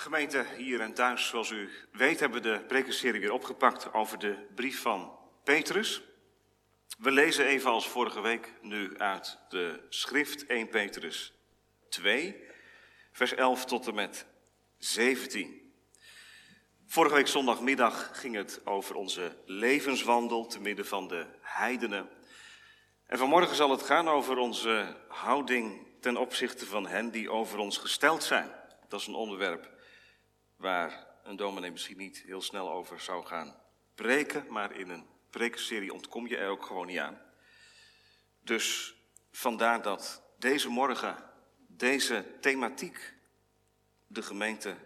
Gemeente hier en thuis, zoals u weet, hebben we de prekenserie weer opgepakt over de brief van Petrus. We lezen even als vorige week nu uit de schrift 1 Petrus 2, vers 11 tot en met 17. Vorige week zondagmiddag ging het over onze levenswandel te midden van de heidenen. En vanmorgen zal het gaan over onze houding ten opzichte van hen die over ons gesteld zijn. Dat is een onderwerp waar een dominee misschien niet heel snel over zou gaan preken, maar in een prekenserie ontkom je er ook gewoon niet aan. Dus vandaar dat deze morgen deze thematiek de gemeente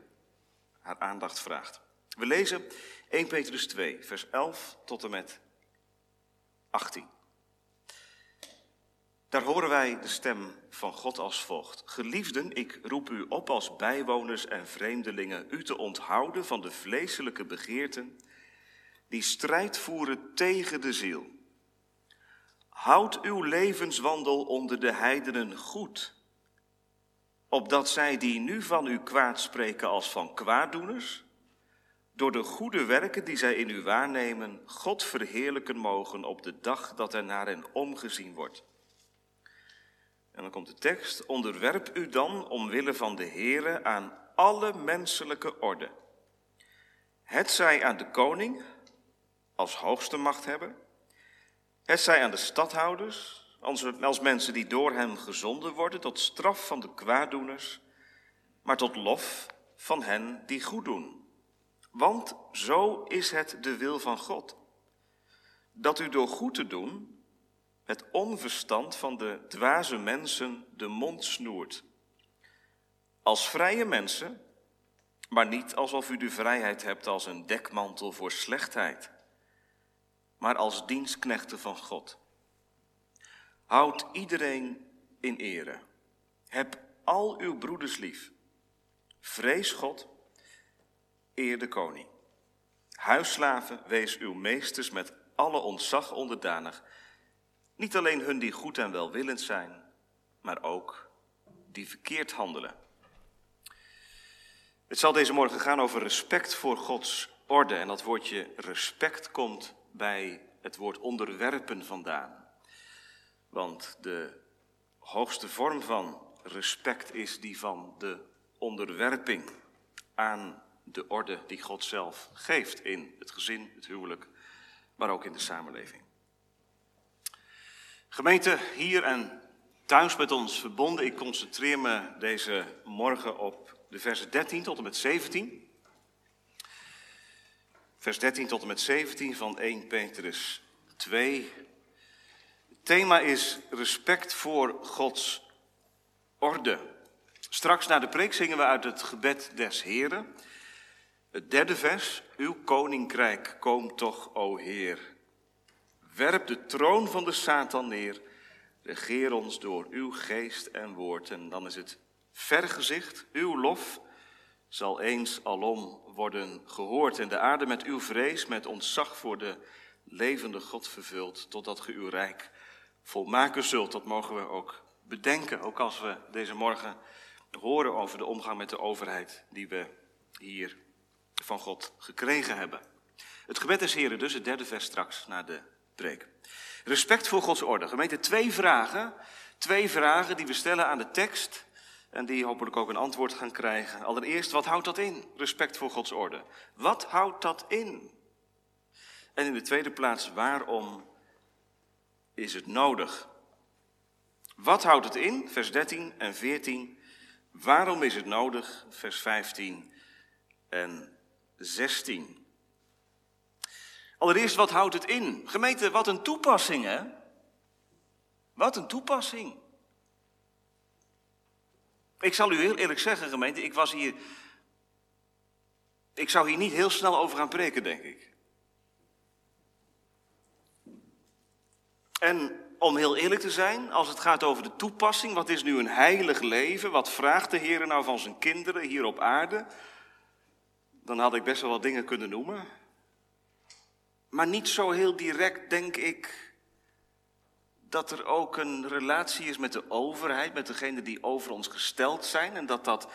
haar aandacht vraagt. We lezen 1 Petrus 2, vers 11 tot en met 18. Daar horen wij de stem van God als volgt. Geliefden, ik roep u op als bijwoners en vreemdelingen u te onthouden van de vleeselijke begeerten die strijd voeren tegen de ziel. Houd uw levenswandel onder de heidenen goed, opdat zij die nu van u kwaad spreken als van kwaaddoeners, door de goede werken die zij in u waarnemen, God verheerlijken mogen op de dag dat er naar hen omgezien wordt. En dan komt de tekst, onderwerp u dan omwille van de Heere aan alle menselijke orde. Het zij aan de koning als hoogste machthebber, het zij aan de stadhouders als mensen die door hem gezonden worden tot straf van de kwaaddoeners, maar tot lof van hen die goed doen. Want zo is het de wil van God, dat u door goed te doen het onverstand van de dwaze mensen de mond snoert. Als vrije mensen, maar niet alsof u de vrijheid hebt als een dekmantel voor slechtheid, maar als dienstknechten van God. Houd iedereen in ere. Heb al uw broeders lief. Vrees God, eer de koning. Huisslaven, wees uw meesters met alle ontzag onderdanig niet alleen hun die goed en welwillend zijn, maar ook die verkeerd handelen. Het zal deze morgen gaan over respect voor Gods orde. En dat woordje respect komt bij het woord onderwerpen vandaan. Want de hoogste vorm van respect is die van de onderwerping aan de orde die God zelf geeft in het gezin, het huwelijk, maar ook in de samenleving. Gemeente, hier en thuis met ons verbonden, ik concentreer me deze morgen op de versen 13 tot en met 17. Vers 13 tot en met 17 van 1 Petrus 2. Het thema is respect voor Gods orde. Straks na de preek zingen we uit het gebed des Heren. Het derde vers, uw koninkrijk, kom toch, o Heer. Werp de troon van de Satan neer. Regeer ons door uw geest en woord. En dan is het vergezicht, uw lof, zal eens alom worden gehoord. En de aarde met uw vrees, met ontzag voor de levende God vervuld. Totdat ge uw rijk volmaken zult. Dat mogen we ook bedenken. Ook als we deze morgen horen over de omgang met de overheid die we hier van God gekregen hebben. Het gebed is heren dus, het derde vers straks, naar de Respect voor Gods orde. Gemeente, twee vragen. Twee vragen die we stellen aan de tekst. En die hopelijk ook een antwoord gaan krijgen. Allereerst, wat houdt dat in? Respect voor Gods orde. Wat houdt dat in? En in de tweede plaats, waarom is het nodig? Wat houdt het in? Vers 13 en 14. Waarom is het nodig? Vers 15 en 16. Allereerst, wat houdt het in? Gemeente, wat een toepassing, hè? Wat een toepassing. Ik zal u heel eerlijk zeggen, gemeente, ik was hier. Ik zou hier niet heel snel over gaan preken, denk ik. En om heel eerlijk te zijn, als het gaat over de toepassing, wat is nu een heilig leven? Wat vraagt de Heer nou van zijn kinderen hier op aarde? Dan had ik best wel wat dingen kunnen noemen. Maar niet zo heel direct denk ik dat er ook een relatie is met de overheid, met degenen die over ons gesteld zijn. En dat dat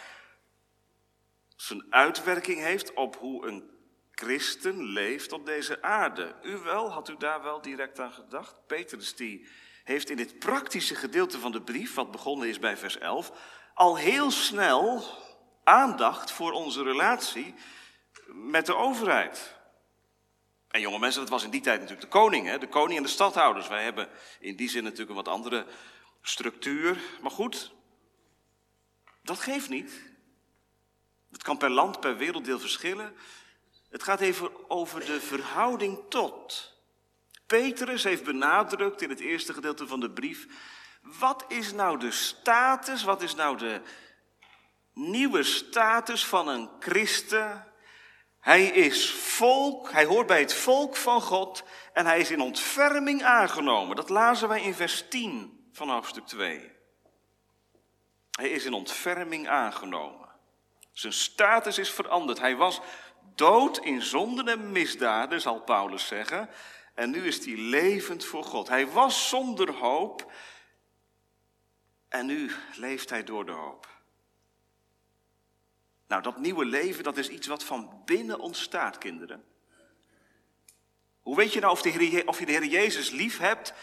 zijn uitwerking heeft op hoe een christen leeft op deze aarde. U wel, had u daar wel direct aan gedacht? Petrus die heeft in dit praktische gedeelte van de brief, wat begonnen is bij vers 11, al heel snel aandacht voor onze relatie met de overheid. En jonge mensen, dat was in die tijd natuurlijk de koning, hè? de koning en de stadhouders. Wij hebben in die zin natuurlijk een wat andere structuur. Maar goed, dat geeft niet. Het kan per land, per werelddeel verschillen. Het gaat even over de verhouding tot. Petrus heeft benadrukt in het eerste gedeelte van de brief. Wat is nou de status, wat is nou de nieuwe status van een christen? Hij is volk, hij hoort bij het volk van God en hij is in ontferming aangenomen. Dat lazen wij in vers 10 van hoofdstuk 2. Hij is in ontferming aangenomen. Zijn status is veranderd. Hij was dood in zonden en misdaden, zal Paulus zeggen. En nu is hij levend voor God. Hij was zonder hoop. En nu leeft hij door de hoop. Nou, dat nieuwe leven, dat is iets wat van binnen ontstaat, kinderen. Hoe weet je nou of, de of je de Heer Jezus lief hebt?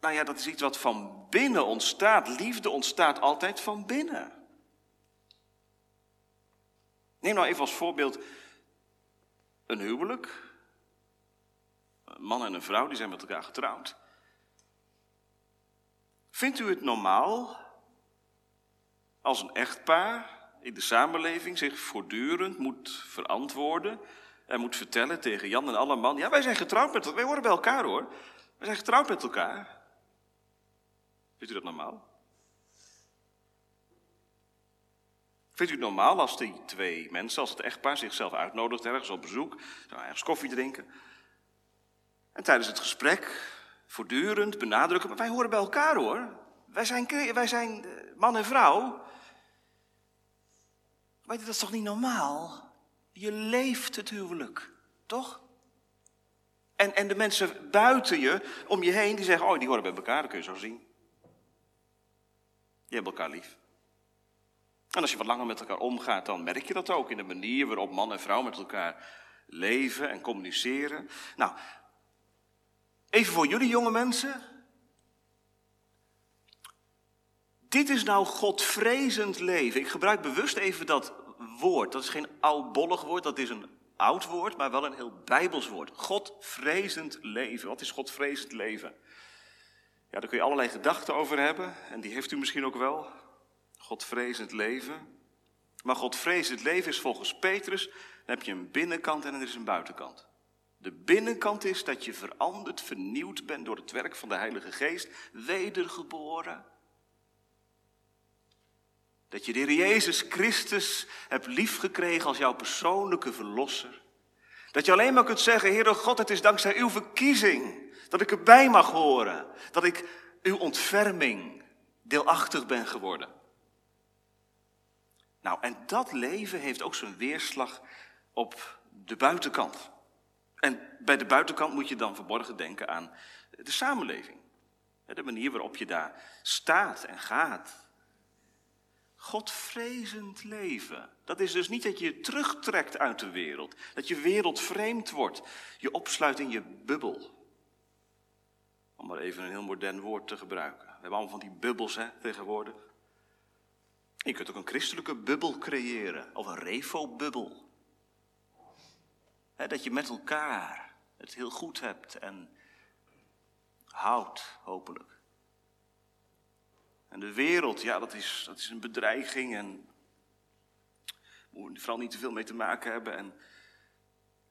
Nou ja, dat is iets wat van binnen ontstaat. Liefde ontstaat altijd van binnen. Neem nou even als voorbeeld een huwelijk. Een man en een vrouw, die zijn met elkaar getrouwd. Vindt u het normaal als een echtpaar in de samenleving zich voortdurend moet verantwoorden en moet vertellen tegen Jan en alle man: ja, wij zijn getrouwd met elkaar, wij horen bij elkaar hoor. Wij zijn getrouwd met elkaar. Vindt u dat normaal? Vindt u het normaal als die twee mensen, als het echtpaar zichzelf uitnodigt ergens op bezoek, ergens koffie drinken? En tijdens het gesprek voortdurend benadrukken, maar wij horen bij elkaar hoor. Wij zijn, wij zijn eh, man en vrouw. Weet je, dat is toch niet normaal? Je leeft het huwelijk, toch? En, en de mensen buiten je, om je heen, die zeggen, oh, die horen bij elkaar, dat kun je zo zien. Je hebt elkaar lief. En als je wat langer met elkaar omgaat, dan merk je dat ook in de manier waarop man en vrouw met elkaar leven en communiceren. Nou, even voor jullie jonge mensen. Dit is nou Godvrezend leven. Ik gebruik bewust even dat woord. Dat is geen oudbollig woord, dat is een oud woord, maar wel een heel bijbels woord. Godvrezend leven. Wat is Godvrezend leven? Ja, daar kun je allerlei gedachten over hebben. En die heeft u misschien ook wel. Godvrezend leven. Maar Godvrezend leven is volgens Petrus, dan heb je een binnenkant en er is een buitenkant. De binnenkant is dat je veranderd, vernieuwd bent door het werk van de Heilige Geest, wedergeboren. Dat je de Heer Jezus Christus hebt liefgekregen als jouw persoonlijke verlosser. Dat je alleen maar kunt zeggen, Heere God, het is dankzij uw verkiezing dat ik erbij mag horen. Dat ik uw ontferming deelachtig ben geworden. Nou, en dat leven heeft ook zijn weerslag op de buitenkant. En bij de buitenkant moet je dan verborgen denken aan de samenleving. De manier waarop je daar staat en gaat. Godvrezend leven. Dat is dus niet dat je je terugtrekt uit de wereld. Dat je wereldvreemd wordt. Je opsluit in je bubbel. Om maar even een heel modern woord te gebruiken. We hebben allemaal van die bubbels hè, tegenwoordig. Je kunt ook een christelijke bubbel creëren. Of een refo-bubbel. Dat je met elkaar het heel goed hebt en houdt, hopelijk. En de wereld, ja, dat is, dat is een bedreiging en we moeten vooral niet te veel mee te maken hebben. En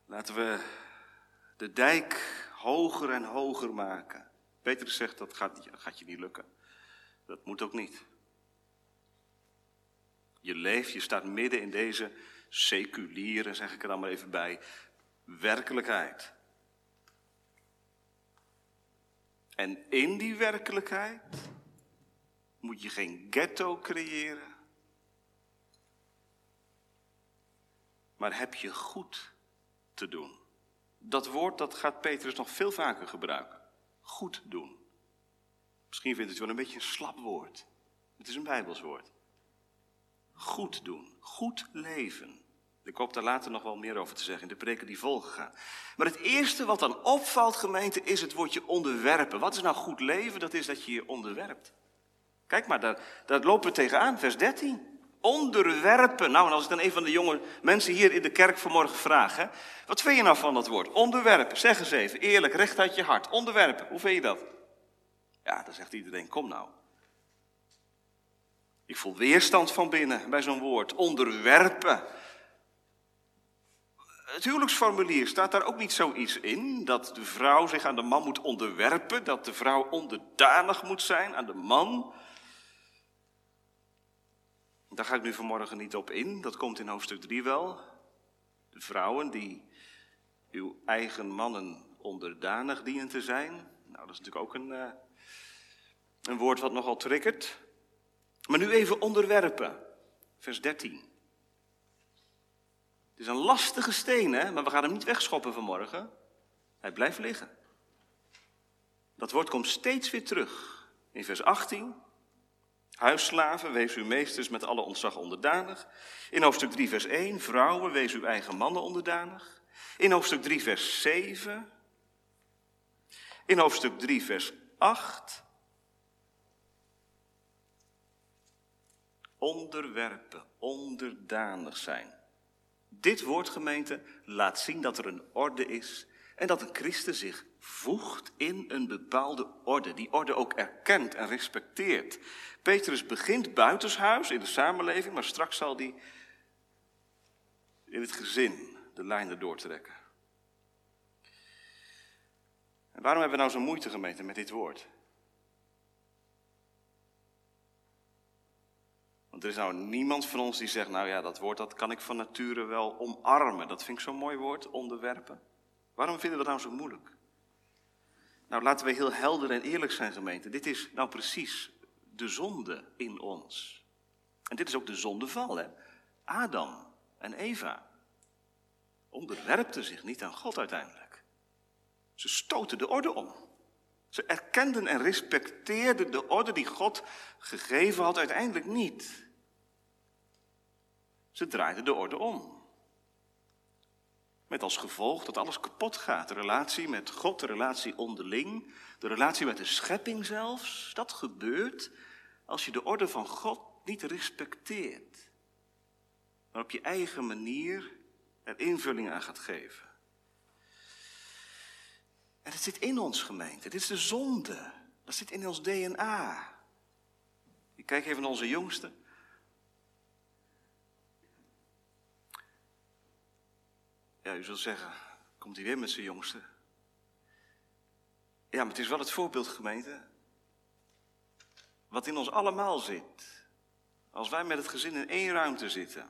laten we de dijk hoger en hoger maken. Petrus zegt dat gaat, gaat je niet lukken. Dat moet ook niet. Je leeft, je staat midden in deze seculiere, zeg ik er dan maar even bij, werkelijkheid. En in die werkelijkheid moet je geen ghetto creëren. Maar heb je goed te doen. Dat woord dat gaat Petrus nog veel vaker gebruiken. Goed doen. Misschien vindt het wel een beetje een slap woord. Het is een Bijbels woord. goed doen, goed leven. Ik hoop daar later nog wel meer over te zeggen in de preken die volgen gaan. Maar het eerste wat dan opvalt, gemeente, is het woordje onderwerpen. Wat is nou goed leven? Dat is dat je je onderwerpt. Kijk maar, daar, lopen we tegenaan, vers 13. Onderwerpen. Nou, en als ik dan een van de jonge mensen hier in de kerk vanmorgen vraag, hè, wat vind je nou van dat woord? Onderwerpen. Zeg eens even, eerlijk, recht uit je hart. Onderwerpen, hoe vind je dat? Ja, dan zegt iedereen, kom nou. Ik voel weerstand van binnen bij zo'n woord. Onderwerpen. Het huwelijksformulier staat daar ook niet zoiets in dat de vrouw zich aan de man moet onderwerpen, dat de vrouw onderdanig moet zijn aan de man. Daar ga ik nu vanmorgen niet op in, dat komt in hoofdstuk 3 wel. De vrouwen die uw eigen mannen onderdanig dienen te zijn. Nou, dat is natuurlijk ook een, uh, een woord wat nogal triggert. Maar nu even onderwerpen, vers 13. Het is een lastige steen, hè? maar we gaan hem niet wegschoppen vanmorgen. Hij blijft liggen. Dat woord komt steeds weer terug. In vers 18, Huisslaven, wees uw meesters met alle ontzag onderdanig. In hoofdstuk 3, vers 1, vrouwen, wees uw eigen mannen onderdanig. In hoofdstuk 3, vers 7. In hoofdstuk 3, vers 8. Onderwerpen, onderdanig zijn. Dit woord, gemeente, laat zien dat er een orde is en dat een christen zich voegt in een bepaalde orde, die orde ook erkent en respecteert. Petrus begint buitenshuis in de samenleving, maar straks zal hij in het gezin de lijnen doortrekken. En waarom hebben we nou zo'n moeite gemeten met dit woord? Want er is nou niemand van ons die zegt, nou ja, dat woord dat kan ik van nature wel omarmen. Dat vind ik zo'n mooi woord, onderwerpen. Waarom vinden we dat nou zo moeilijk? Nou, laten we heel helder en eerlijk zijn, gemeente. Dit is nou precies de zonde in ons. En dit is ook de zondeval, hè? Adam en Eva onderwerpten zich niet aan God uiteindelijk. Ze stoten de orde om. Ze erkenden en respecteerden de orde die God gegeven had uiteindelijk niet. Ze draaiden de orde om. Met als gevolg dat alles kapot gaat. De relatie met God, de relatie onderling, de relatie met de schepping zelfs. Dat gebeurt als je de orde van God niet respecteert. Maar op je eigen manier er invulling aan gaat geven. En het zit in ons gemeente. Dit is de zonde. Dat zit in ons DNA. Ik kijk even naar onze jongste. Ja, u zult zeggen, komt hij weer met zijn jongste? Ja, maar het is wel het voorbeeld, gemeente. Wat in ons allemaal zit. Als wij met het gezin in één ruimte zitten.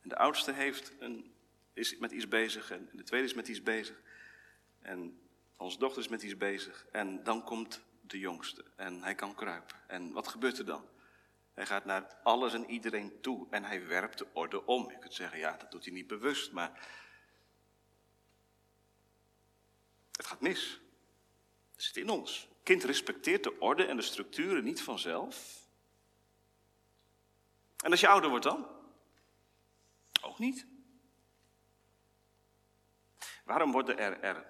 En de oudste heeft een, is met iets bezig en de tweede is met iets bezig. En onze dochter is met iets bezig. En dan komt de jongste en hij kan kruipen. En wat gebeurt er dan? Hij gaat naar alles en iedereen toe en hij werpt de orde om. Je kunt zeggen, ja, dat doet hij niet bewust, maar het gaat mis. Het zit in ons. kind respecteert de orde en de structuren niet vanzelf. En als je ouder wordt dan? Ook niet. Waarom worden er, er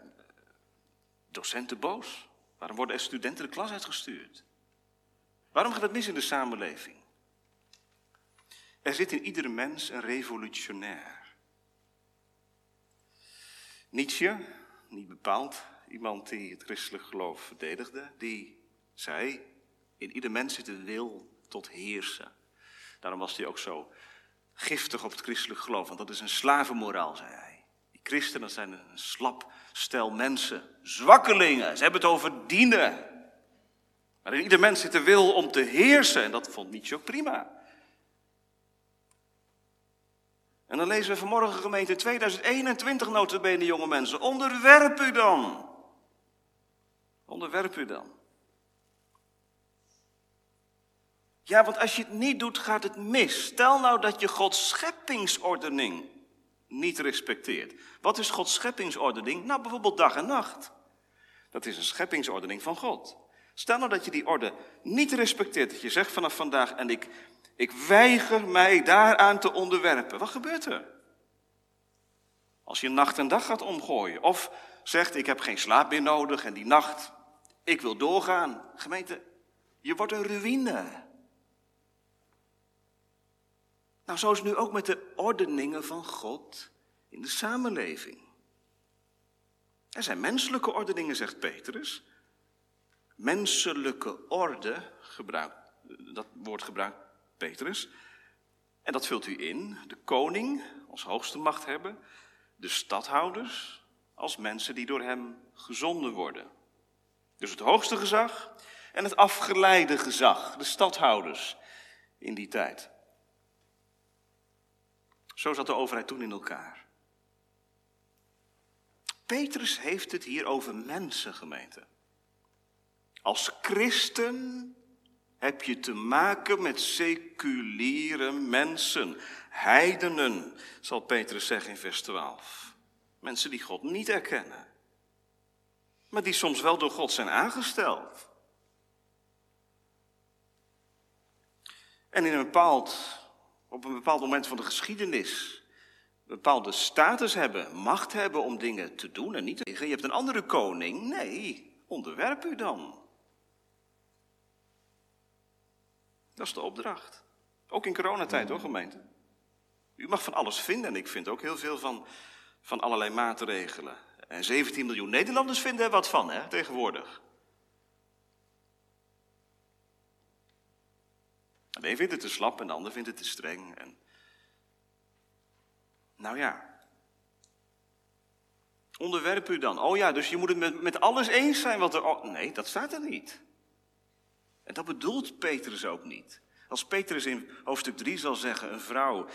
docenten boos? Waarom worden er studenten de klas uitgestuurd? Waarom gaat het mis in de samenleving? Er zit in iedere mens een revolutionair. Nietzsche, niet bepaald, iemand die het christelijk geloof verdedigde, die zei, in ieder mens zit een wil tot heersen. Daarom was hij ook zo giftig op het christelijk geloof, want dat is een slavenmoraal, zei hij. Die christenen zijn een slap stel mensen, zwakkelingen, ze hebben het over dienen. Maar in ieder mens zit de wil om te heersen en dat vond Nietzsche ook prima. En dan lezen we vanmorgen gemeente 2021 notabene jonge mensen. Onderwerp u dan. Onderwerp u dan. Ja, want als je het niet doet, gaat het mis. Stel nou dat je Gods scheppingsordening niet respecteert. Wat is Gods scheppingsordening? Nou, bijvoorbeeld dag en nacht. Dat is een scheppingsordening van God. Stel nou dat je die orde niet respecteert. Dat je zegt vanaf vandaag, en ik Ik weiger mij daaraan te onderwerpen. Wat gebeurt er? Als je nacht en dag gaat omgooien. Of zegt, ik heb geen slaap meer nodig en die nacht, ik wil doorgaan. Gemeente, je wordt een ruïne. Nou, zo is het nu ook met de ordeningen van God in de samenleving. Er zijn menselijke ordeningen, zegt Petrus. Menselijke orde, gebruikt, dat woord gebruikt Petrus. En dat vult u in. De koning als hoogste macht hebben. De stadhouders als mensen die door hem gezonden worden. Dus het hoogste gezag en het afgeleide gezag, de stadhouders in die tijd. Zo zat de overheid toen in elkaar. Petrus heeft het hier over mensengemeente. Als christen heb je te maken met seculiere mensen, heidenen, zal Petrus zeggen in vers 12. Mensen die God niet erkennen, maar die soms wel door God zijn aangesteld. En in een bepaald, op een bepaald moment van de geschiedenis een bepaalde status hebben, macht hebben om dingen te doen en niet te. Je hebt een andere koning. Nee, onderwerp u dan. Dat is de opdracht. Ook in coronatijd hoor, gemeente. U mag van alles vinden en ik vind ook heel veel van, van allerlei maatregelen. En 17 miljoen Nederlanders vinden er wat van, hè, tegenwoordig. De een vindt het te slap en de ander vindt het te streng. En... Nou ja. Onderwerp u dan. Oh ja, dus je moet het met, met alles eens zijn wat er. Nee, dat staat er niet. En dat bedoelt Petrus ook niet. Als Petrus in hoofdstuk 3 zal zeggen: een vrouw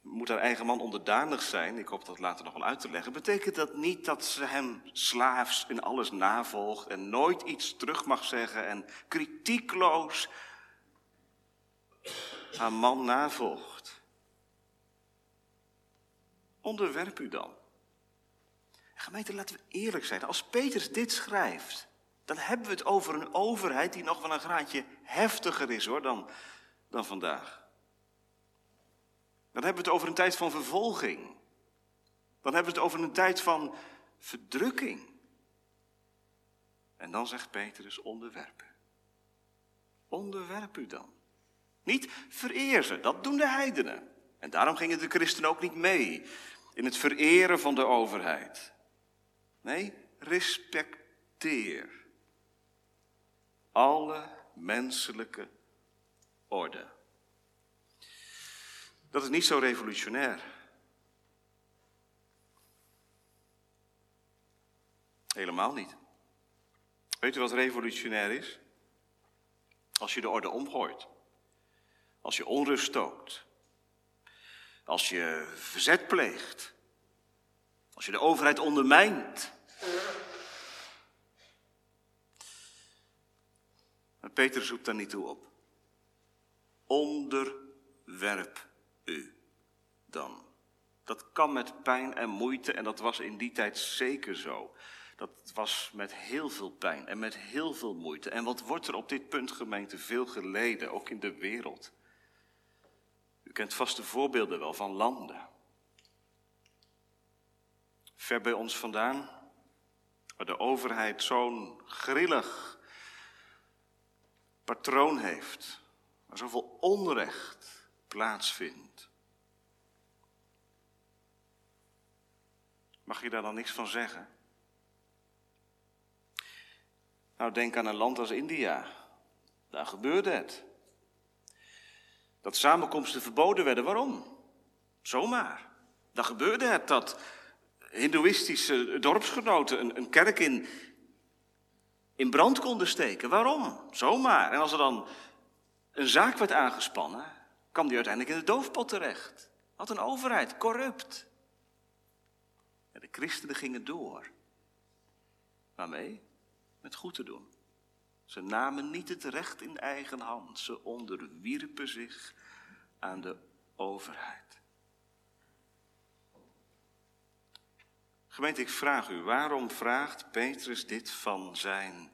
moet haar eigen man onderdanig zijn, ik hoop dat later nog wel uit te leggen, betekent dat niet dat ze hem slaafs in alles navolgt en nooit iets terug mag zeggen en kritiekloos haar man navolgt. Onderwerp u dan. Gemeente, laten we eerlijk zijn. Als Petrus dit schrijft, dan hebben we het over een overheid die nog wel een graadje heftiger is hoor, dan, dan vandaag. Dan hebben we het over een tijd van vervolging. Dan hebben we het over een tijd van verdrukking. En dan zegt Petrus, onderwerpen. Onderwerp u dan. Niet vereer dat doen de heidenen. En daarom gingen de christenen ook niet mee in het vereren van de overheid. Nee, respecteer alle menselijke orde. Dat is niet zo revolutionair. Helemaal niet. Weet u wat revolutionair is? Als je de orde omgooit. Als je onrust stookt. Als je verzet pleegt. Als je de overheid ondermijnt. Peter zoekt daar niet toe op. Onderwerp u dan. Dat kan met pijn en moeite en dat was in die tijd zeker zo. Dat was met heel veel pijn en met heel veel moeite. En wat wordt er op dit punt, gemeente, veel geleden, ook in de wereld? U kent vast de voorbeelden wel van landen. Ver bij ons vandaan, waar de overheid zo'n grillig patroon heeft, waar zoveel onrecht plaatsvindt. Mag je daar dan niks van zeggen? Nou, denk aan een land als India. Daar gebeurde het. Dat samenkomsten verboden werden. Waarom? Zomaar. Daar gebeurde het dat Hindoeïstische dorpsgenoten een, een kerk in, in brand konden steken. Waarom? Zomaar. En als er dan een zaak werd aangespannen, kwam die uiteindelijk in de doofpot terecht. Wat een overheid, corrupt. En de christenen gingen door. Waarmee? Met goed te doen. Ze namen niet het recht in eigen hand. Ze onderwierpen zich aan de overheid. Gemeente, ik vraag u, waarom vraagt Petrus dit van zijn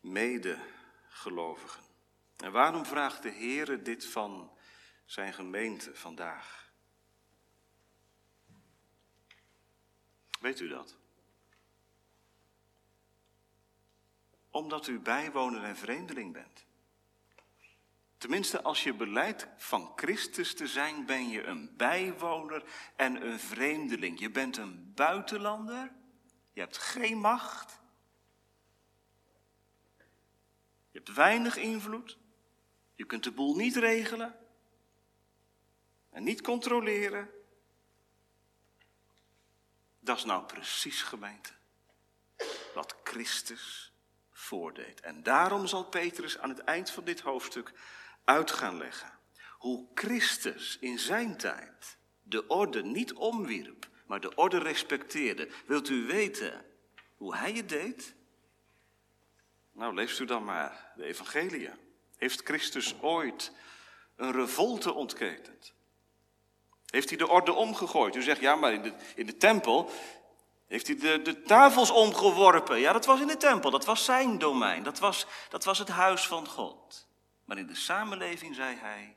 medegelovigen? En waarom vraagt de Heere dit van zijn gemeente vandaag? Weet u dat? Omdat u bijwoner en vreemdeling bent. Tenminste, als je beleidt van Christus te zijn, ben je een bijwoner en een vreemdeling. Je bent een buitenlander, je hebt geen macht, je hebt weinig invloed, je kunt de boel niet regelen en niet controleren. Dat is nou precies gemeente wat Christus voordeed. En daarom zal Petrus aan het eind van dit hoofdstuk uit gaan leggen hoe Christus in zijn tijd de orde niet omwierp, maar de orde respecteerde. Wilt u weten hoe hij het deed? Nou, leest u dan maar de evangelie. Heeft Christus ooit een revolte ontketend? Heeft hij de orde omgegooid? U zegt, ja, maar in de, in de tempel heeft hij de, de tafels omgeworpen. Ja, dat was in de tempel, dat was zijn domein, dat was, dat was het huis van God. Maar in de samenleving zei hij,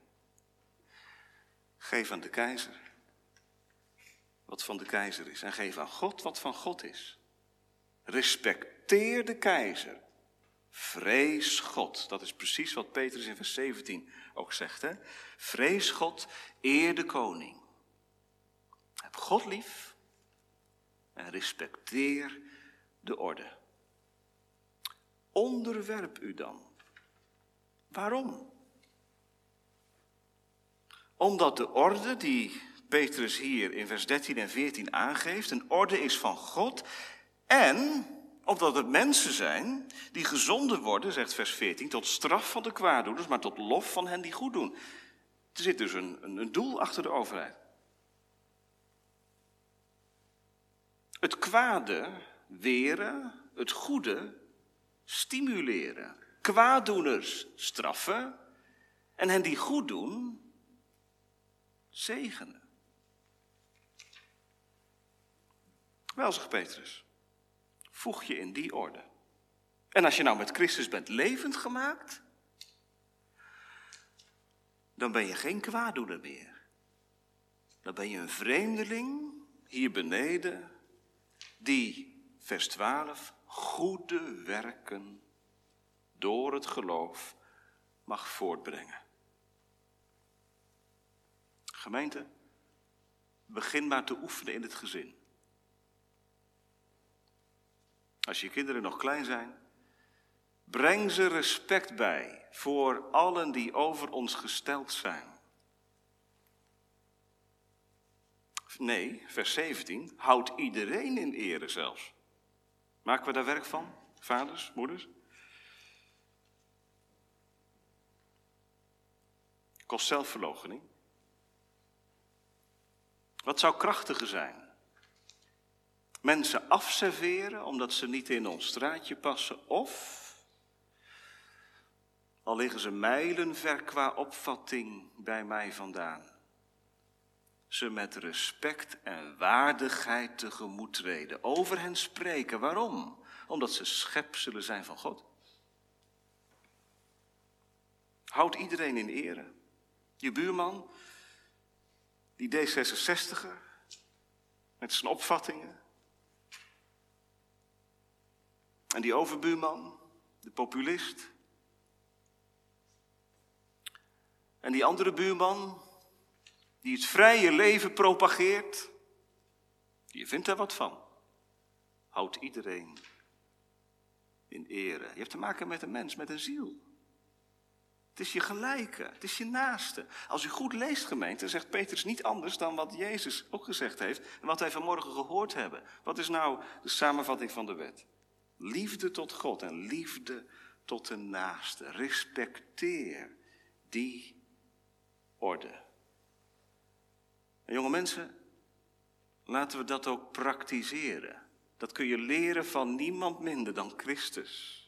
geef aan de keizer wat van de keizer is en geef aan God wat van God is. Respecteer de keizer. Vrees God. Dat is precies wat Petrus in vers 17 ook zegt. Hè? Vrees God, eer de koning. Heb God lief en respecteer de orde. Onderwerp u dan Waarom? Omdat de orde die Petrus hier in vers 13 en 14 aangeeft, een orde is van God. En omdat het mensen zijn die gezonden worden, zegt vers 14, tot straf van de kwaaddoeners, maar tot lof van hen die goed doen. Er zit dus een, een, een doel achter de overheid. Het kwade weren, het goede stimuleren kwaaddoeners straffen en hen die goed doen zegenen. Wel, zegt Petrus, voeg je in die orde. En als je nou met Christus bent levend gemaakt, dan ben je geen kwaaddoener meer. Dan ben je een vreemdeling hier beneden die, vers 12, goede werken door het geloof mag voortbrengen. Gemeente, begin maar te oefenen in het gezin. Als je kinderen nog klein zijn, breng ze respect bij voor allen die over ons gesteld zijn. Nee, vers 17, houd iedereen in ere zelfs. Maken we daar werk van, vaders, moeders? Kost zelfverloochening. Wat zou krachtiger zijn? Mensen afserveren omdat ze niet in ons straatje passen of, al liggen ze mijlen ver qua opvatting bij mij vandaan, ze met respect en waardigheid tegemoet treden, over hen spreken. Waarom? Omdat ze schepselen zijn van God. Houd iedereen in ere. Je buurman, die D66er, met zijn opvattingen. En die overbuurman, de populist. En die andere buurman, die het vrije leven propageert. Je vindt daar wat van. Houd iedereen in ere. Je hebt te maken met een mens, met een ziel. Het is je gelijke, het is je naaste. Als u goed leest, gemeente, zegt Petrus niet anders dan wat Jezus ook gezegd heeft en wat wij vanmorgen gehoord hebben. Wat is nou de samenvatting van de wet? Liefde tot God en liefde tot de naaste. Respecteer die orde. En jonge mensen, laten we dat ook praktiseren. Dat kun je leren van niemand minder dan Christus.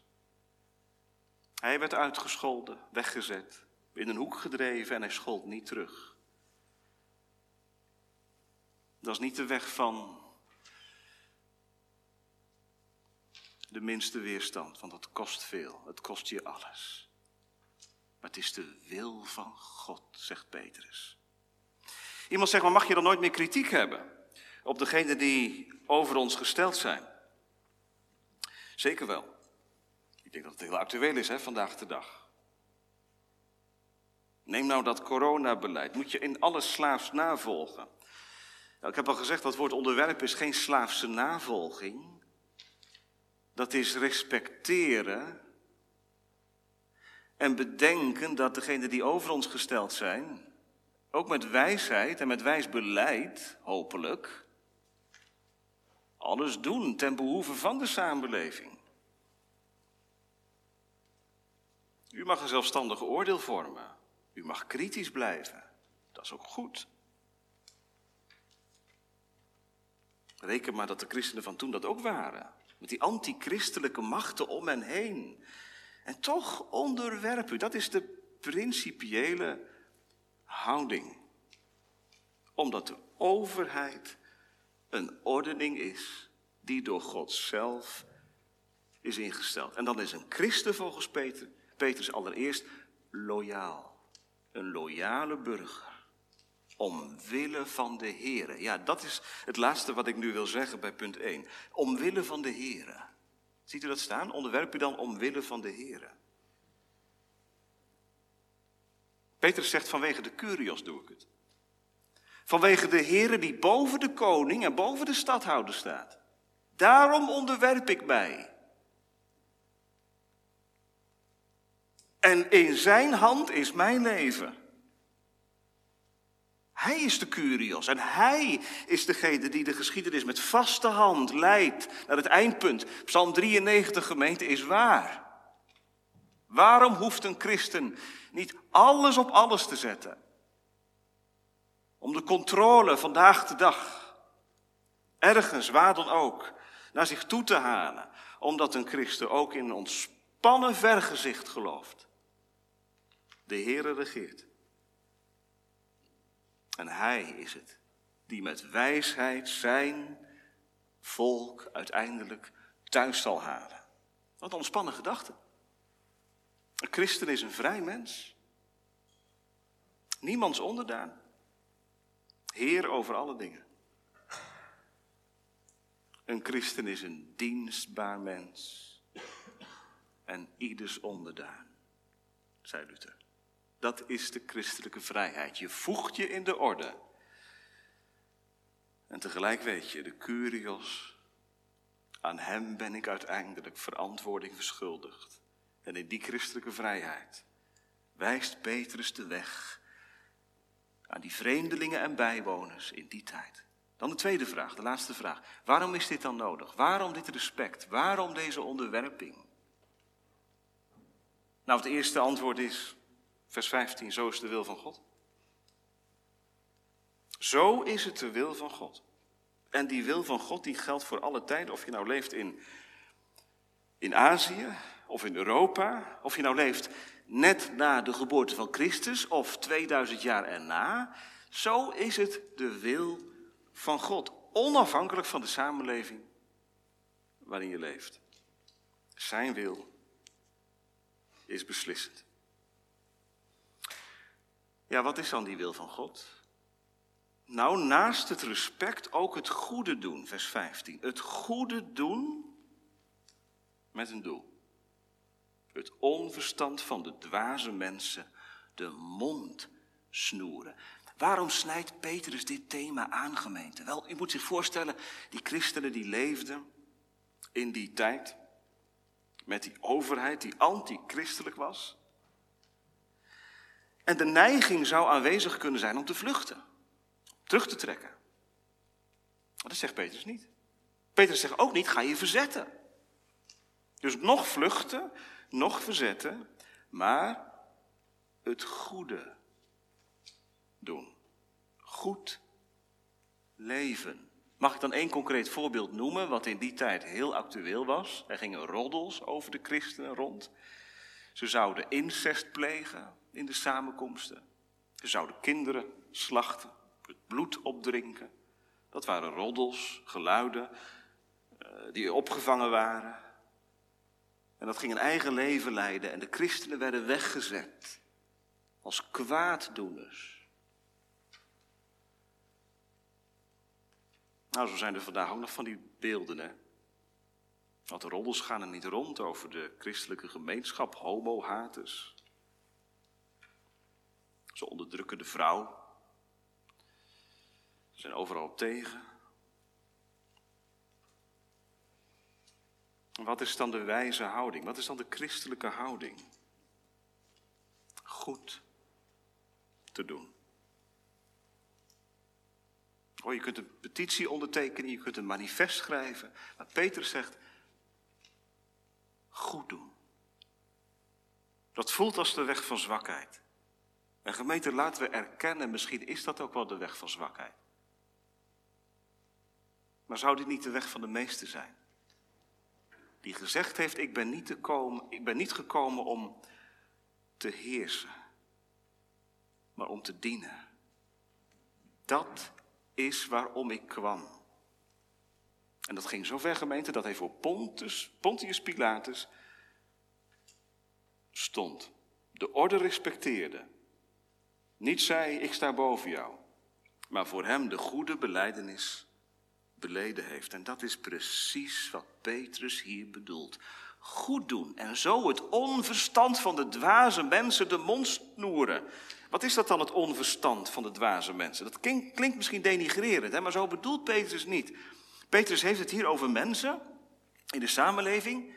Hij werd uitgescholden, weggezet, in een hoek gedreven en hij schold niet terug. Dat is niet de weg van de minste weerstand, want het kost veel, het kost je alles. Maar het is de wil van God, zegt Petrus. Iemand zegt, maar mag je dan nooit meer kritiek hebben op degenen die over ons gesteld zijn? Zeker wel. Denk dat het heel actueel is hè, vandaag de dag. Neem nou dat coronabeleid. Moet je in alles slaafs navolgen. Nou, ik heb al gezegd, dat woord onderwerp is geen slaafse navolging. Dat is respecteren en bedenken dat degenen die over ons gesteld zijn, ook met wijsheid en met wijs beleid, hopelijk, alles doen ten behoeve van de samenleving. U mag een zelfstandig oordeel vormen. U mag kritisch blijven. Dat is ook goed. Reken maar dat de christenen van toen dat ook waren. Met die antichristelijke machten om hen heen. En toch onderwerp u. Dat is de principiële houding. Omdat de overheid een ordening is die door God zelf is ingesteld. En dan is een christen volgens Peter, Petrus allereerst loyaal. Een loyale burger. Omwille van de Heer. Ja, dat is het laatste wat ik nu wil zeggen bij punt 1. Omwille van de Heer. Ziet u dat staan? Onderwerp u dan omwille van de Heer. Petrus zegt vanwege de Curios doe ik het. Vanwege de Heer die boven de koning en boven de stadhouder staat. Daarom onderwerp ik mij. En in zijn hand is mijn leven. Hij is de Curios en hij is degene die de geschiedenis met vaste hand leidt naar het eindpunt. Psalm 93 gemeente is waar. Waarom hoeft een christen niet alles op alles te zetten? Om de controle vandaag de dag, ergens, waar dan ook, naar zich toe te halen. Omdat een christen ook in een ontspannen vergezicht gelooft. De Heere regeert. En Hij is het die met wijsheid zijn volk uiteindelijk thuis zal halen. Wat een ontspannen gedachte. Een christen is een vrij mens. Niemands onderdaan. Heer over alle dingen. Een christen is een dienstbaar mens. En ieders onderdaan, zei Luther. Dat is de christelijke vrijheid. Je voegt je in de orde. En tegelijk weet je, de Curios, aan hem ben ik uiteindelijk verantwoording verschuldigd. En in die christelijke vrijheid wijst Petrus de weg aan die vreemdelingen en bijwoners in die tijd. Dan de tweede vraag, de laatste vraag. Waarom is dit dan nodig? Waarom dit respect? Waarom deze onderwerping? Nou, het eerste antwoord is Vers 15, zo is de wil van God. Zo is het de wil van God. En die wil van God die geldt voor alle tijden, of je nou leeft in, in Azië of in Europa, of je nou leeft net na de geboorte van Christus of 2000 jaar erna. Zo is het de wil van God, onafhankelijk van de samenleving waarin je leeft. Zijn wil is beslissend. Ja, wat is dan die wil van God? Nou, naast het respect ook het goede doen, vers 15. Het goede doen met een doel. Het onverstand van de dwaze mensen de mond snoeren. Waarom snijdt Petrus dit thema aan, gemeente? Wel, u moet zich voorstellen, die christenen die leefden in die tijd met die overheid die antichristelijk was. En de neiging zou aanwezig kunnen zijn om te vluchten, terug te trekken. Dat zegt Petrus niet. Petrus zegt ook niet, ga je verzetten. Dus nog vluchten, nog verzetten, maar het goede doen. Goed leven. Mag ik dan één concreet voorbeeld noemen, wat in die tijd heel actueel was? Er gingen roddels over de christenen rond. Ze zouden incest plegen in de samenkomsten. Ze zouden kinderen slachten, het bloed opdrinken. Dat waren roddels, geluiden uh, die opgevangen waren. En dat ging een eigen leven leiden en de christenen werden weggezet als kwaaddoeners. Nou, zo zijn er vandaag ook nog van die beelden, hè. Want de roddels gaan er niet rond over de christelijke gemeenschap, homohaters. Ze onderdrukken de vrouw. Ze zijn overal tegen. Wat is dan de wijze houding? Wat is dan de christelijke houding? Goed te doen. Oh, je kunt een petitie ondertekenen, je kunt een manifest schrijven. Maar Peter zegt, goed doen. Dat voelt als de weg van zwakheid. En gemeente, laten we erkennen, misschien is dat ook wel de weg van zwakheid. Maar zou dit niet de weg van de meeste zijn? Die gezegd heeft, ik ben niet, te komen, ik ben niet gekomen om te heersen, maar om te dienen. Dat is waarom ik kwam. En dat ging zo ver, gemeente, dat hij voor Pontius Pilatus stond. De orde respecteerde. Niet zei, ik sta boven jou. Maar voor hem de goede beleidenis beleden heeft. En dat is precies wat Petrus hier bedoelt. Goed doen en zo het onverstand van de dwaze mensen de mond snoeren. Wat is dat dan, het onverstand van de dwaze mensen? Dat klinkt, klinkt misschien denigrerend, hè? maar zo bedoelt Petrus niet. Petrus heeft het hier over mensen in de samenleving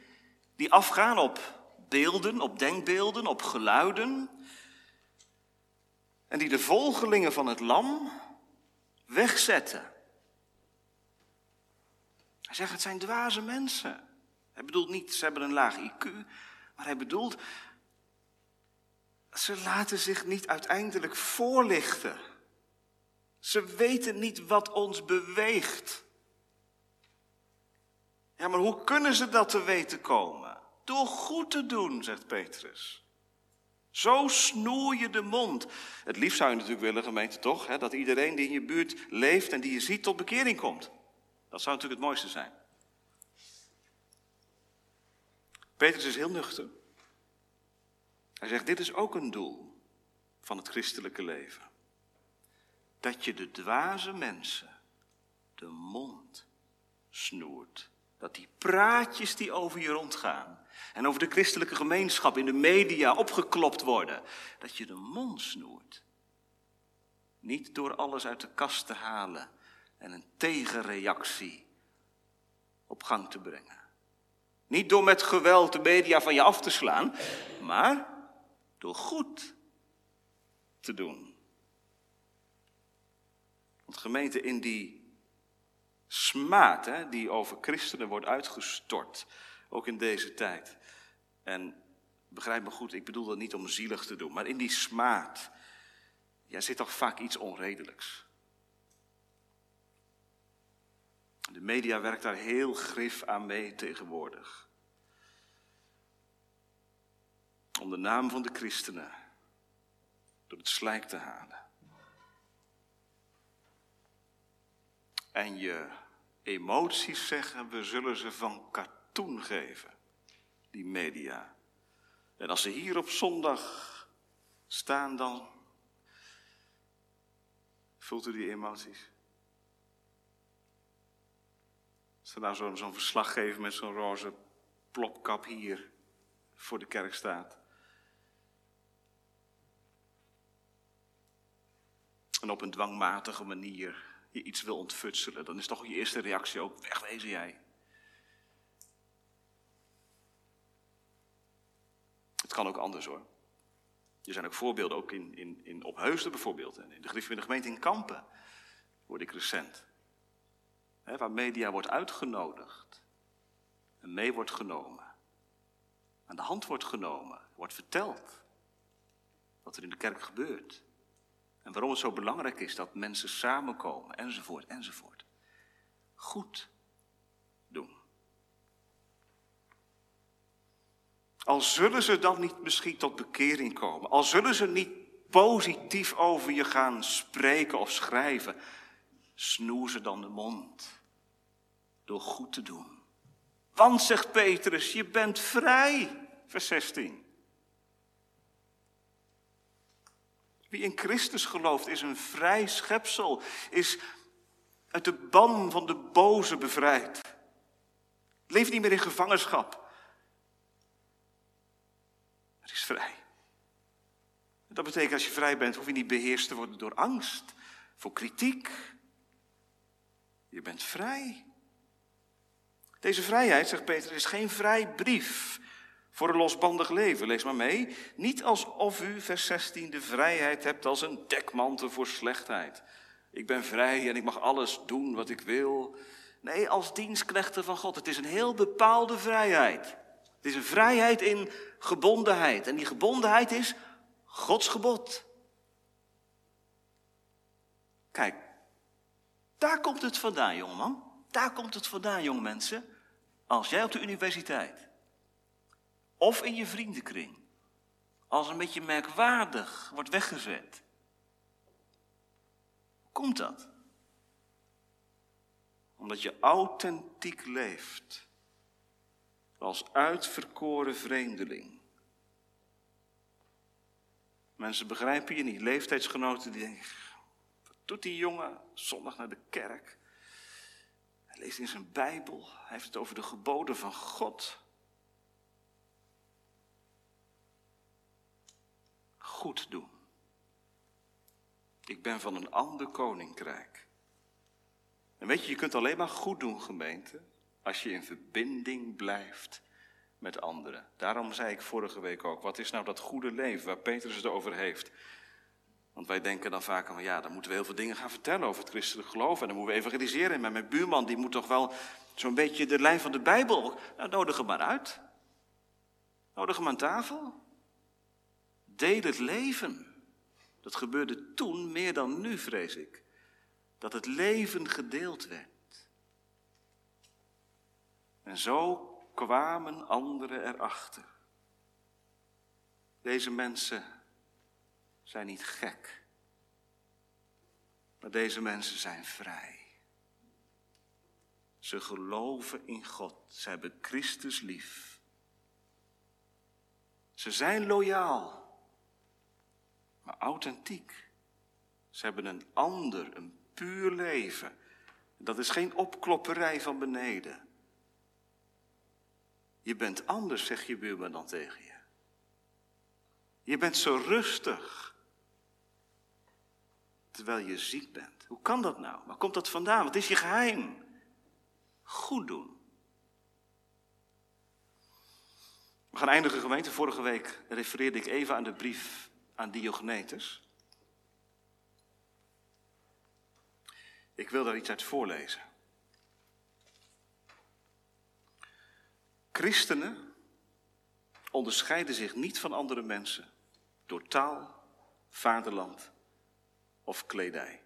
die afgaan op beelden, op denkbeelden, op geluiden. En die de volgelingen van het lam wegzetten. Hij zegt, het zijn dwaze mensen. Hij bedoelt niet, ze hebben een laag IQ, maar hij bedoelt, ze laten zich niet uiteindelijk voorlichten. Ze weten niet wat ons beweegt. Ja, maar hoe kunnen ze dat te weten komen? Door goed te doen, zegt Petrus. Zo snoer je de mond. Het liefst zou je natuurlijk willen, gemeente, toch? Hè, dat iedereen die in je buurt leeft en die je ziet tot bekering komt. Dat zou natuurlijk het mooiste zijn. Petrus is heel nuchter. Hij zegt, dit is ook een doel van het christelijke leven. Dat je de dwaze mensen de mond snoert. Dat die praatjes die over je rondgaan en over de christelijke gemeenschap in de media opgeklopt worden, dat je de mond snoert. Niet door alles uit de kast te halen en een tegenreactie op gang te brengen. Niet door met geweld de media van je af te slaan, maar door goed te doen. Want gemeente, in die smaad hè, die over christenen wordt uitgestort, ook in deze tijd. En begrijp me goed, ik bedoel dat niet om zielig te doen, maar in die smaad ja, zit toch vaak iets onredelijks. De media werkt daar heel grif aan mee tegenwoordig. Om de naam van de christenen door het slijk te halen. En je emoties zeggen, we zullen ze van katoen geven, die media. En als ze hier op zondag staan, dan voelt u die emoties. Als er nou zo'n zo verslaggever met zo'n roze plopkap hier voor de kerk staat. En op een dwangmatige manier je iets wil ontfutselen, dan is toch je eerste reactie ook wegwezen jij. Het kan ook anders hoor. Er zijn ook voorbeelden, ook in, in, in Opheusden bijvoorbeeld. En in de, in de gemeente in Kampen word ik recent waar media wordt uitgenodigd en mee wordt genomen. Aan de hand wordt genomen, wordt verteld wat er in de kerk gebeurt. En waarom het zo belangrijk is dat mensen samenkomen, enzovoort, enzovoort. Goed doen. Al zullen ze dan niet misschien tot bekering komen, al zullen ze niet positief over je gaan spreken of schrijven, snoer ze dan de mond door goed te doen. Want, zegt Petrus, je bent vrij. Vers 16. Wie in Christus gelooft is een vrij schepsel, is uit de ban van de boze bevrijd. Leeft niet meer in gevangenschap. Het is vrij. Dat betekent als je vrij bent, hoef je niet beheerst te worden door angst, voor kritiek. Je bent vrij. Deze vrijheid, zegt Peter, is geen vrij brief voor een losbandig leven. Lees maar mee. Niet alsof u, vers 16, de vrijheid hebt als een dekmantel voor slechtheid. Ik ben vrij en ik mag alles doen wat ik wil. Nee, als dienstknechten van God. Het is een heel bepaalde vrijheid. Het is een vrijheid in gebondenheid. En die gebondenheid is Gods gebod. Kijk, daar komt het vandaan, jongeman. Daar komt het vandaan, jonge mensen. Als jij op de universiteit of in je vriendenkring als een beetje merkwaardig wordt weggezet. Hoe komt dat? Omdat je authentiek leeft als uitverkoren vreemdeling. Mensen begrijpen je niet, leeftijdsgenoten die denken, wat doet die jongen zondag naar de kerk? Hij leest in zijn Bijbel, hij heeft het over de geboden van God. Goed doen. Ik ben van een ander koninkrijk. En weet je, je kunt alleen maar goed doen, gemeente, als je in verbinding blijft met anderen. Daarom zei ik vorige week ook, wat is nou dat goede leven waar Petrus het over heeft? Want wij denken dan vaak van, ja, dan moeten we heel veel dingen gaan vertellen over het christelijk geloof. En dan moeten we evangeliseren. Maar mijn buurman, die moet toch wel zo'n beetje de lijn van de Bijbel. Nou, nodig hem maar uit. Nodig hem aan tafel. Deel het leven. Dat gebeurde toen meer dan nu, vrees ik. Dat het leven gedeeld werd. En zo kwamen anderen erachter. Deze mensen zijn niet gek, maar deze mensen zijn vrij. Ze geloven in God, ze hebben Christus lief. Ze zijn loyaal, authentiek. Ze hebben een ander, een puur leven. Dat is geen opklopperij van beneden. Je bent anders, zegt je buurman dan tegen je. Je bent zo rustig. Terwijl je ziek bent. Hoe kan dat nou? Waar komt dat vandaan? Wat is je geheim? Goed doen. We gaan eindigen, gemeente. Vorige week refereerde ik even aan de brief aan Diognetus. Ik wil daar iets uit voorlezen. Christenen onderscheiden zich niet van andere mensen door taal, vaderland of kledij.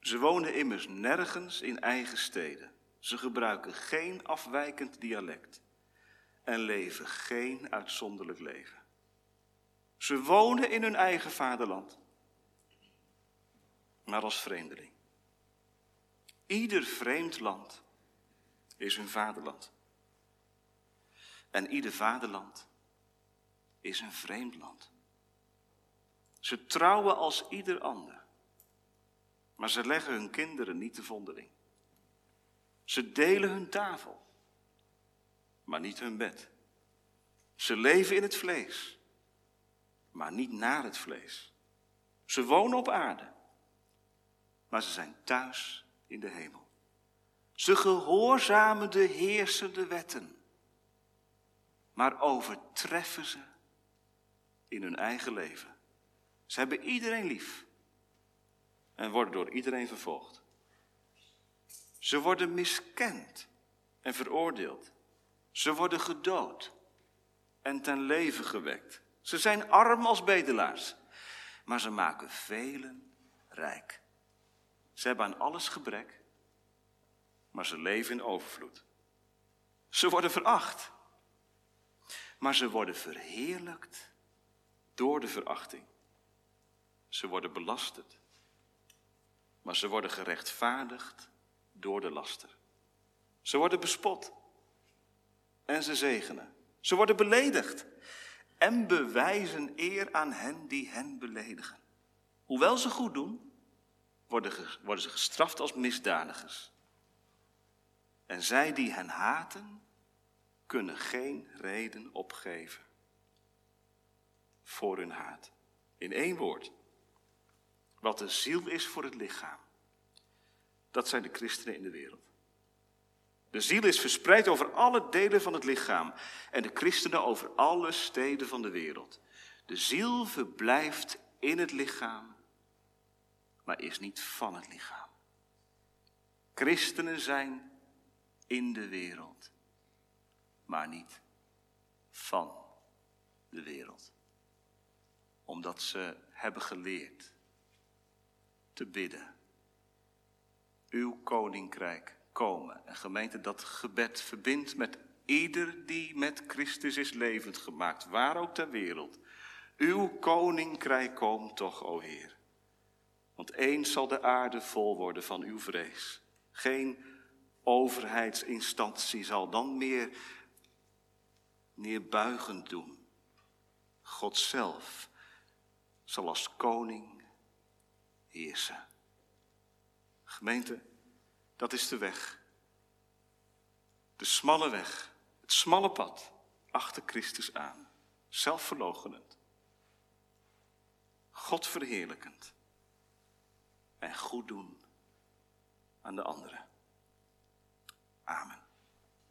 Ze wonen immers nergens in eigen steden. Ze gebruiken geen afwijkend dialect en leven geen uitzonderlijk leven. Ze wonen in hun eigen vaderland, maar als vreemdeling. Ieder vreemd land is hun vaderland. En ieder vaderland is een vreemd land. Ze trouwen als ieder ander, maar ze leggen hun kinderen niet te vondeling. Ze delen hun tafel, maar niet hun bed. Ze leven in het vlees, maar niet naar het vlees. Ze wonen op aarde, maar ze zijn thuis in de hemel. Ze gehoorzamen de heersende wetten maar overtreffen ze in hun eigen leven. Ze hebben iedereen lief en worden door iedereen vervolgd. Ze worden miskend en veroordeeld. Ze worden gedood en ten leven gewekt. Ze zijn arm als bedelaars, maar ze maken velen rijk. Ze hebben aan alles gebrek, maar ze leven in overvloed. Ze worden veracht maar ze worden verheerlijkt door de verachting. Ze worden belasterd, maar ze worden gerechtvaardigd door de laster. Ze worden bespot en ze zegenen. Ze worden beledigd en bewijzen eer aan hen die hen beledigen. Hoewel ze goed doen, worden, ze gestraft als misdadigers. En zij die hen haten, kunnen geen reden opgeven voor hun haat. In één woord. Wat de ziel is voor het lichaam. Dat zijn de christenen in de wereld. De ziel is verspreid over alle delen van het lichaam en de christenen over alle steden van de wereld. De ziel verblijft in het lichaam, maar is niet van het lichaam. Christenen zijn in de wereld, maar niet van de wereld. Omdat ze hebben geleerd te bidden. Uw koninkrijk komen. En gemeente, dat gebed verbindt met ieder die met Christus is levend gemaakt, waar ook ter wereld. Uw koninkrijk komt toch, o Heer. Want eens zal de aarde vol worden van uw vrees. Geen overheidsinstantie zal dan meer neerbuigend doen. God zelf zal als koning heersen. Gemeente, dat is de weg. De smalle weg, het smalle pad achter Christus aan. Zelfverloochenend. God verheerlijkend. En goed doen aan de anderen. Amen.